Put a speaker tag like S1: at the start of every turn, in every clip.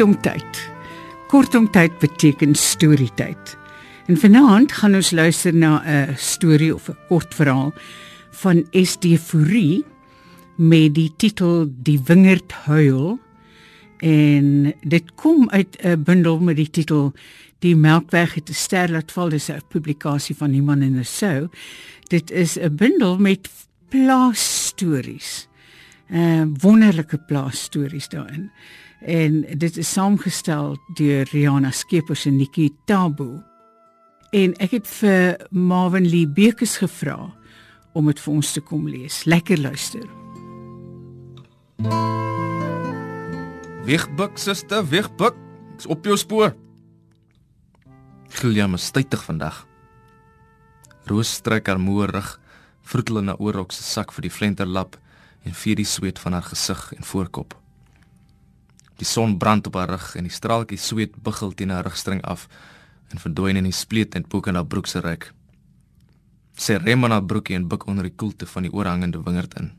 S1: Kortom tyd. Kortom tyd beteken storietyd. En vanaand gaan ons luister na 'n storie of 'n kort verhaal van SD Fourie met die titel Die wingerd huil. En dit kom uit 'n bundel met die titel Die Melkweg het 'n ster laat val, dis 'n publikasie van Iman en Rousseau. Dit is 'n bundel met plaasstories. Uh wonderlike plaasstories daarin. En dit is saamgestel deur Rihanna Skeepers en Nikki Tabu. En ek het vir Marvin Lee Bekes gevra om dit vir ons te kom lees. Lekker luister.
S2: Wegbuk suster, wegbuk. Ek's op jou spoor. Gilliam is stytig vandag. Roos trek haar moe rug, vroetel in haar oorrok se sak vir die flenterlap en vier die sweet van haar gesig en voorkop. Die son brand op haar rug en die straaltjie sweet buggel teen haar rugstring af en verdwyn in die spleet en boek in haar broek se rek. Sy rem aan haar broekie en buik onder die koelte van die oorhangende wingerd in.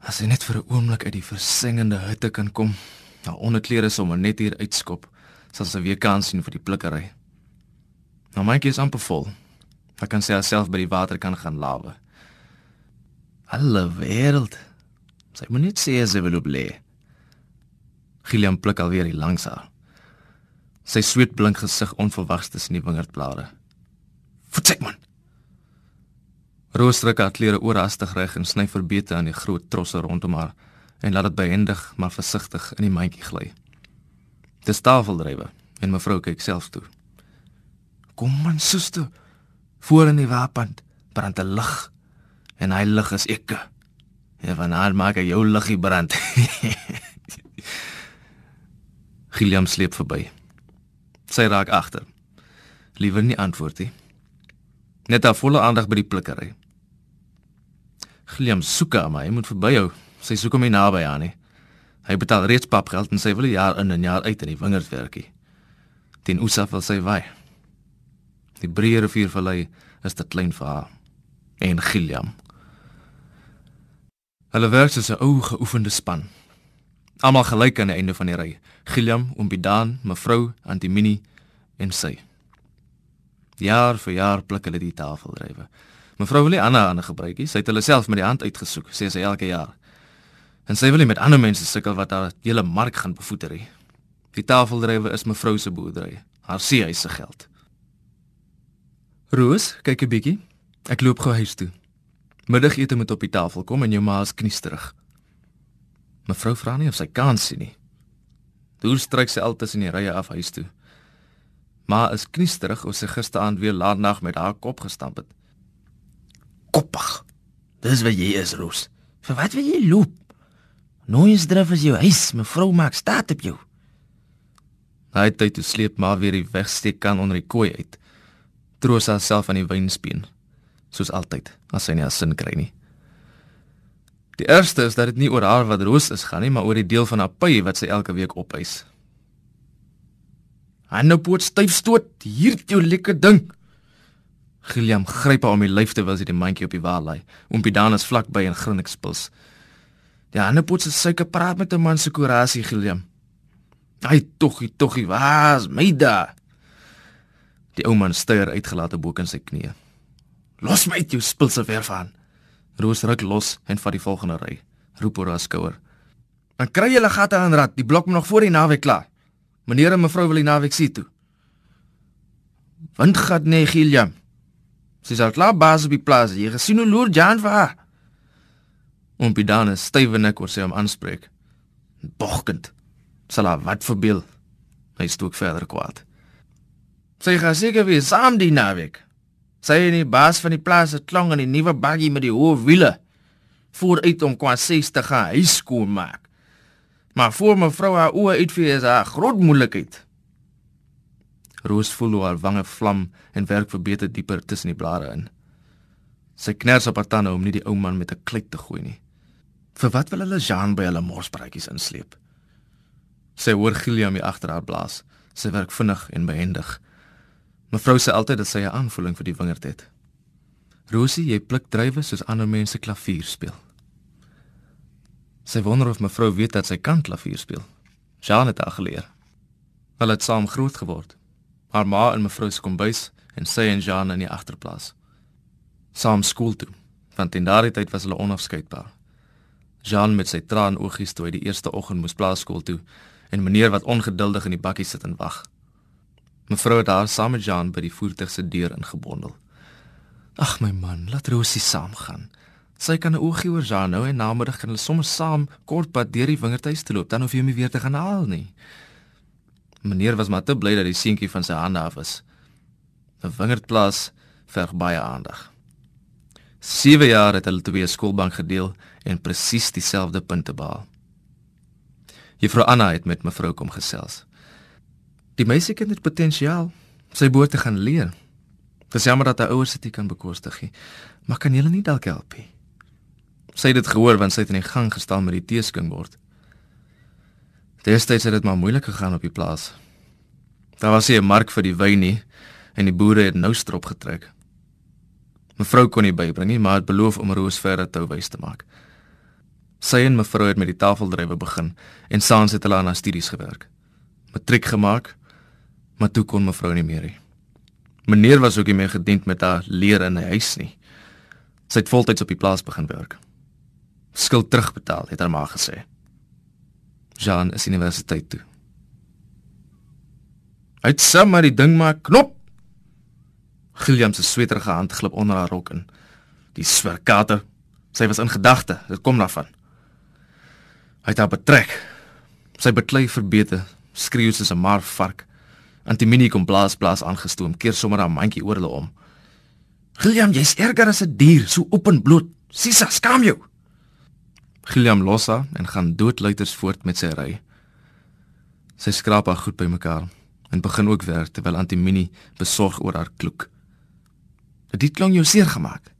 S2: As sy net vir 'n oomblik uit die versengende hitte kan kom, haar onderklere sommer net hier uitskop, sal sy weer kans sien vir die plikkery. Nou my kies amper vol. Sy kan sy self by die water kan gaan lawe. Alle wêreld. Sy moet net sê sy wil op lê. Gillian pluk alweer die langs haar. Sy sweet blink gesig onverwags tussen die wingerdblare. "Voetsek man." Roos trek haar klere oorhastig reg en sny verbeete aan die groot trosse rondom haar en laat dit behendig maar versigtig in die mandjie gly. Dis tafeldrywe en mevrou kyk self toe. "Kom man, suster. Voor in die wapen brand 'n lig en hy lig is ek. En vanaand maak ek jou liggie brand." Gilliam sleep verby. Sy raak agter. Liewer nie antwoord nie. Net haar volle aandag by die plikkery. Gilliam soek haar, maar hy moet verbyhou. Sy soek hom nie naby aan nie. Hy betaal reeds papgeld en sy wil jaar in en jaar uit in die wingerd werkie. Teen Usaf wil sy wy. Die breë riviervallei is te klein vir haar en Gilliam. Hulle werk soos 'n ou geoefende span. Almal gelyk aan die einde van die ry. Gilliam, Ombidaan, mevrou Antimini en sy. Jaar vir jaar pluk hulle die tafeldrywe. Mevrou wil nie ander hande gebruik nie. Sy het hulle self met die hand uitgesoek, sê sy elke jaar. En sy wil nie met ander mense sukkel wat haar hele mark gaan bevoeter nie. Die tafeldrywe is mevrou se boerdery, haar seehuis se geld. Roos, kyk 'n bietjie. Ek loop gou huis toe. Middagete moet op die tafel kom en jou ma is kniesterig. Mevrou vra nie of sy kans sien nie. Deur stryk sy al tussen die rye af huis toe. Ma is kniesterig oor sy gisteraand weer laat nag met haar kop gestamp het.
S3: Koppig. Dis wat jy is, Roos. Vir wat wil jy loop? Nooies drif is jou huis, mevrou maak staat op jou.
S2: Hy het tyd toe sleep maar weer die wegsteek kan onder die kooi uit. Troos haarself aan die wynspeen, soos altyd, as sy nie haar sin kry nie. Die eerste is dat dit nie oor haar wat roos is gaan nie, maar oor die deel van haar py wat sy elke week opeis. Hanne poot styf stoot, hier jou lekker ding. Gilliam gryp haar om die lyf terwyl sy die mandjie op die wa lê. Oompidan is vlakby en grin ekspils. Die Hanne poot se suiker praat met 'n man se kurasie Gilliam. Ai toggie, toggie, waar's my da? Die ou man stuier uitgelate bo kan sy knieë. Los my uit jou spilse verf aan. Roos ruk los en vat die volgende ry. Roep oor haar skouer. Dan kry jy 'n gat aan rad, die blok moet nog voor die naweek klaar. Meneer en mevrou wil die naweek sien toe. Windgat nee Gilliam. Sy sal klaar baas op die plaas. Jy gesien hoe loer Jan vir haar. Oompidan is stywe nik oor sy hom aanspreek. Bogkend. Sal haar wat verbeel. Hy stook verder kwaad. Sy gaan seker weer saam die naweek. Sy en die baas van die plaas het klong in die nuwe baggie met die hoë wiele. Vooruit om kwa 60 gaan huis skoon maak. Maar voor mevrou haar oë uitvee is haar groot moeilikheid. Roos voel hoe haar wange vlam en werk verbeter dieper tussen die blare in. Sy kners op haar tande om nie die ou man met 'n kluit te gooi nie. Vir wat wil hulle Jean by hulle morspraatjies insleep? Sy hoor Gilliam hier agter haar blaas. Sy werk vinnig en behendig. Mevrou sê altyd dat sy 'n aanvoeling vir die wingerd het. Rosie, jy pluk druiwe soos ander mense klavier speel. Sy wonder of mevrou weet dat sy kan klavier speel. Jean het haar geleer. Hulle het saam groot geword. Haar ma in mevrou se kombuis en sy en Jean in die agterplaas. Saam skool toe, want in daardie tyd was hulle onafskeidbaar. Jean met sy traanoogies toe hy die eerste oggend moes plaaskool toe en meneer wat ongeduldig in die bakkie sit en wag. Mevrou het haar saam met Jean by die voertuig se deur ingebondel. Ag my man, laat Rosie saamgaan. Sy kan 'n oogie oor Jean nou en namiddag kan hulle sommer saam kortpad deur die wingerdhuis te loop, dan hoef jy hom nie weer te gaan haal nie. Meneer was maar te bly dat die seentjie van sy hande af is. 'n Wingerdplaas verg baie aandag. 7 jaar het hulle twee skoolbank gedeel en presies dieselfde punte behaal. Juffrou Anna het met mevrou kom gesels. Die meisie kind het potensiaal. Sy behoort te gaan leer. Dis jammer dat haar ouers dit nie kan bekostig nie. Maar kan julle nie dalk help nie? Sy het dit gehoor want sy het in die gang gestaan met die teeskingbord. Destyds het dit maar moeilik gegaan op die plaas. Daar was nie 'n mark vir die wyn nie en die boere het nou strop getrek. Mevrou kon nie bybring nie, maar het beloof om Roos verder te wys te maak. Sy en mevrou het met die tafeldrywe begin en saans het hulle aan haar studies gewerk. Matriek gemaak, maar toe kon mevrou nie meer nie. Meneer was ook nie meer gediend met haar leer in die huis nie. Sy het voltyds op die plaas begin werk. Skuld terugbetaal, het haar ma gesê. Jean is universiteit toe. Uit sam maar die ding maar knop. Gilliam se sweterige hand glip onder haar rok in. Die swerkater. Sy was in gedagte. Dit kom daarvan. Hy het haar betrek. Sy beklei verbeter, skreeu soos 'n maar vark. Antimini kom blaas blaas aangestoom, keer sommer haar mandjie oor hulle om. Gilliam, jy's erger as 'n dier, so openbloot. Sisa, skaam jou. Gilliam los haar en gaan doodluiters voort met sy ry. Sy skraap haar goed bymekaar en begin ook werk terwyl Antimini besorg oor haar kloek. Dit klink jou seer gemaak.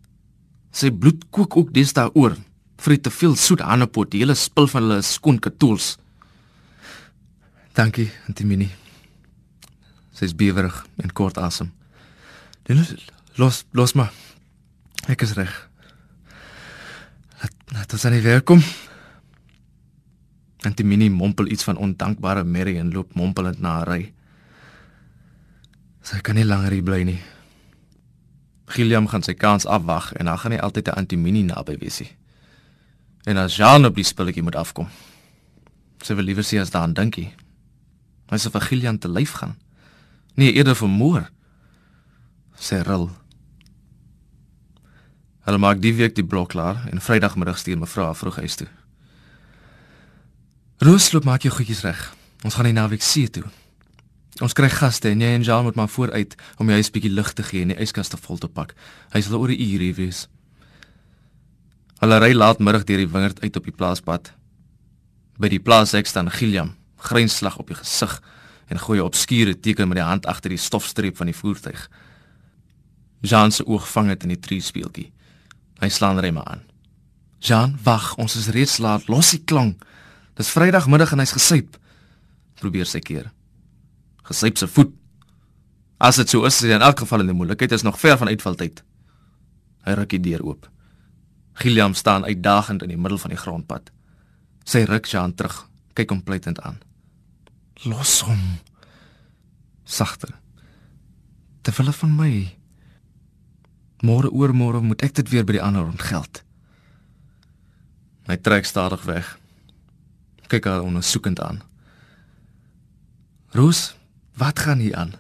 S2: Sy bloed kook ook deesdae oor. Vry te veel soet hanepot, die hele spul van hulle skoon katools. Dankie, Antimini. Sy's bewerig en kort asem. Los los maar. Ek is reg. Laat ons aan die werk kom. Antimini mompel iets van ondankbare Mary en loop mompelend na haar ry. Sy kan nie langer hier bly nie. Gilliam gaan sy kans afwag en dan gaan hy altyd 'n Antimini naby wees. En as Jean op die spulletjie moet afkom. Sy wil liewer sê as daaraan dinkie. Hy sê vir Gilliam te lyf gaan. Nee, eerder vermoor. Sy ril. Hulle maak die week die blok klaar en Vrydagmiddag stuur mevrou af vroeg huis toe. Roosloop maak jou goedjies reg. Ons gaan die naweek see toe. Ons kry gaste en jy en Jean moet maar vooruit om die huis bietjie lig te gee en die yskaste vol te pak. Hy sal oor 'n uur hier wees. Hulle ry laatmiddag deur die wingerd uit op die plaaspad. By die plaas ek staan Gilliam, grynslag op die gesig en gooi 'n obskure teken met die hand agter die stofstreep van die voertuig. Jean se oog vang dit in die triespeeltjie. Hy slaan remme aan. Jean, wag, ons is reeds laat. Los die klank. Dis Vrydagmiddag en hy's gesuip. Probeer sy keer. Gesuip se voet. As dit so is, is hy in elk geval in die moeilikheid is nog ver van uitvaltyd. Hy ruk die deur oop. Gilliam staan uitdagend in die middel van die grondpad. Sy ruk Jean terug, kyk hom pleitend aan. Los hom. Sagter. Terwyl van my Môre oor môre moet ek dit weer by die ander ontgeld. Hy trek stadig weg. Kyk haar ondersoekend aan. Roos, wat gaan hier aan?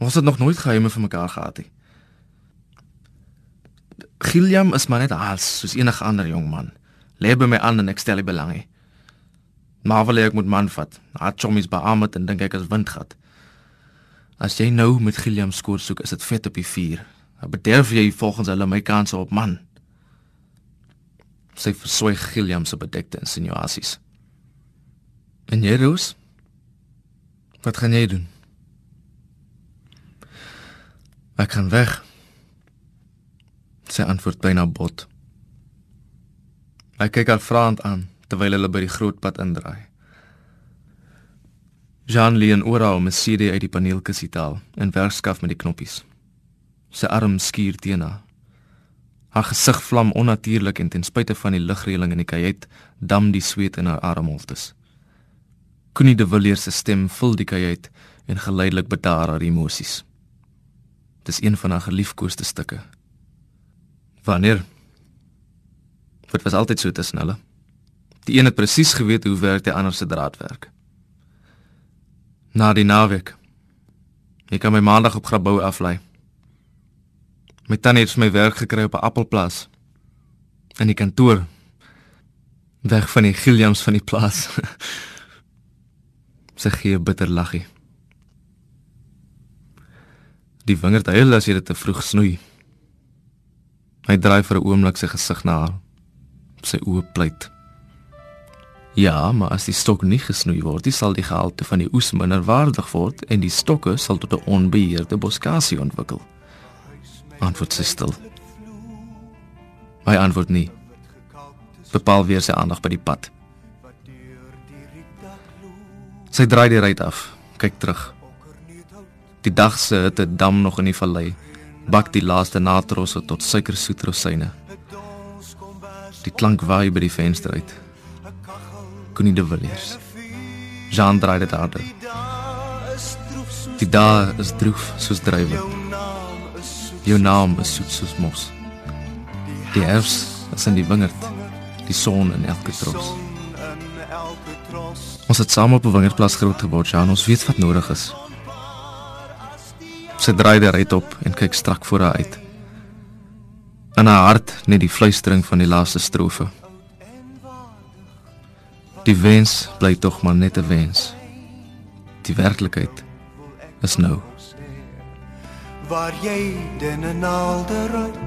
S2: Ons het nog nooit geheime vir mekaar gehad nie. Gilliam is maar net als soos enige ander jong man. Lê by my aan en ek stel nie belang nie. Maar wil ek moet man vat. Haar chommies beamet en dink ek as windgat. As jy nou met Gilliam skoor soek, is dit vet op die vuur. Dan bederf jy volgens hulle my kanse op man. Sy verswyg Gilliam se bedekte insinuasies. En jy, Roos? Wat gaan jy doen? Ek gaan weg. Sy antwoord byna bot. Ek kyk haar vraend aan terwyl hulle by die groot pad indraai. Jean Leon oral met CD uit die paneelkussie taal en werkskaf met die knoppies sy arm skuur teen haar. Haar gesig vlam onnatuurlik en ten spyte van die ligreëling in die kajuit, dam die sweet in haar armholtes. Connie de Villiers se stem vul die kajuit en geleidelik bedaar haar emosies. Dis een van haar geliefkoeste stukke. Wanneer? Dit was altyd so tussen hulle. Die een het presies geweet hoe werk die ander se draadwerk. Na die naweek. Ek kan my maandag op grabou aflei. My tannie het my werk gekry op 'n appelplaas in die kantoor weg van die Gilliams van die plaas. Sy gee 'n bitter laggie. Die wingerd huil as jy dit te vroeg snoei. Hy draai vir 'n oomblik sy gesig na haar. Sy oë pleit. Ja, maar as die stok nie gesnoei word, dan sal die gehalte van die oes minder waardig word en die stokke sal tot 'n onbeheerde boskasie ontwikkel. Antwoord sy stil. My antwoord nie. Bepaal weer sy aandag by die pad. Sy draai die ry af, kyk terug. Die dag se hitte dam nog in die vallei. Bak die laaste natrosse tot suikersoet rosyne. Die klank waai by die venster uit. Connie de Villiers. Jean draai dit harder. Die dae is droef soos druiwe. Jou naam is soet soos mos. Die herfs is in die wingerd. Die son in elke tros. Ons het saam op 'n wingerdplaas groot geword, Jean. Ons weet wat nodig is. Sy draai die rit op en kyk strak voor haar uit. In haar hart net die fluistering van die laaste strofe. Die wens bly tog maar net 'n wens. Die werklikheid is nou.
S4: Waar jy dinne naalde ruik.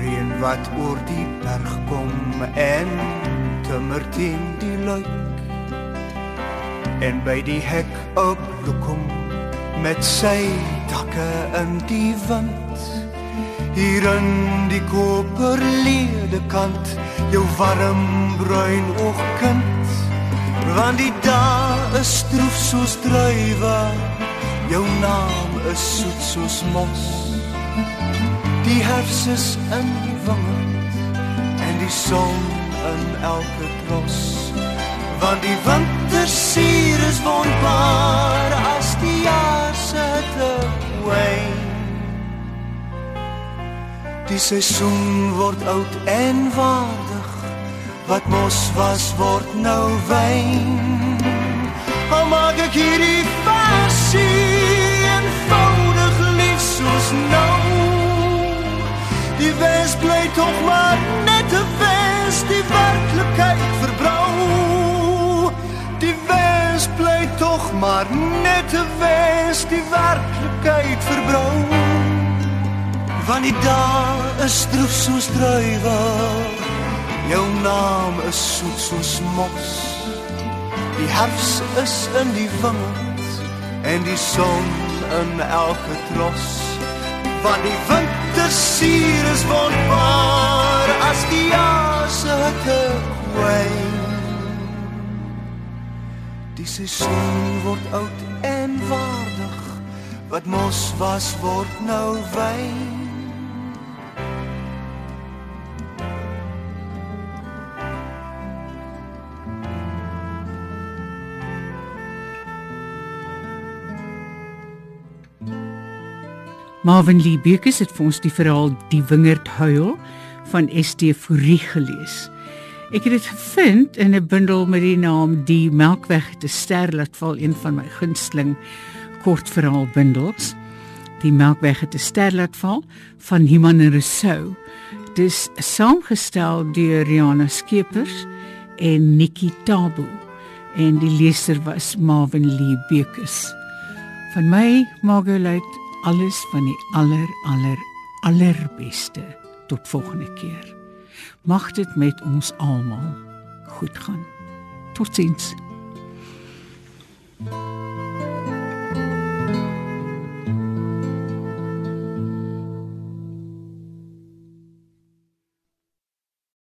S4: Reën wat oor die berg kom en timmer teen die luik. En by die hek op lokom met sy takke in die wind. Hier in die koperlede kant jou warm bruin oogkind. Want die dae is stroef soos druiwe jou naam is soet soos mos. Die herfs is in die wingerd en die son in elke tros. Want die winter suur is wonbaar as die jaar se te wyn Die seisoen word oud en waardig. Wat mos was word nou wyn. Al maak ek hierdie versie eenvoudig lief soos nou. Die wens bly tog maar net 'n wens, die werklikheid verbrou. Die wens bly tog maar net 'n wens, die werklikheid verbrou van die dae is droef soos druiwe. Jou naam is soet soos mos. Die herfs is in die wingerd en die son in elke tros. Van die winter suur is wonbaar as die jaar se hitte wyn die seisoen word oud en waardig wat mos was word nou wyn
S1: Marvin Lee Bekes het vir ons die verhaal Die Wingerd Huil van ST Fourie gelees. Ek het dit gevind in 'n bundel met die naam Die Melkweg te ster laat val een van my gunsteling kortverhaal bundels. Die Melkweg te ster laat val van Himan Rousseau. Dis saamgestel deur Riana Skeepers en Nikki Tabu en die leser was Marvin Lee Bekes. Van my Margolite alles van die aller aller allerbeste tot volgende keer. Mag dit met ons almal goed gaan. Totsiens.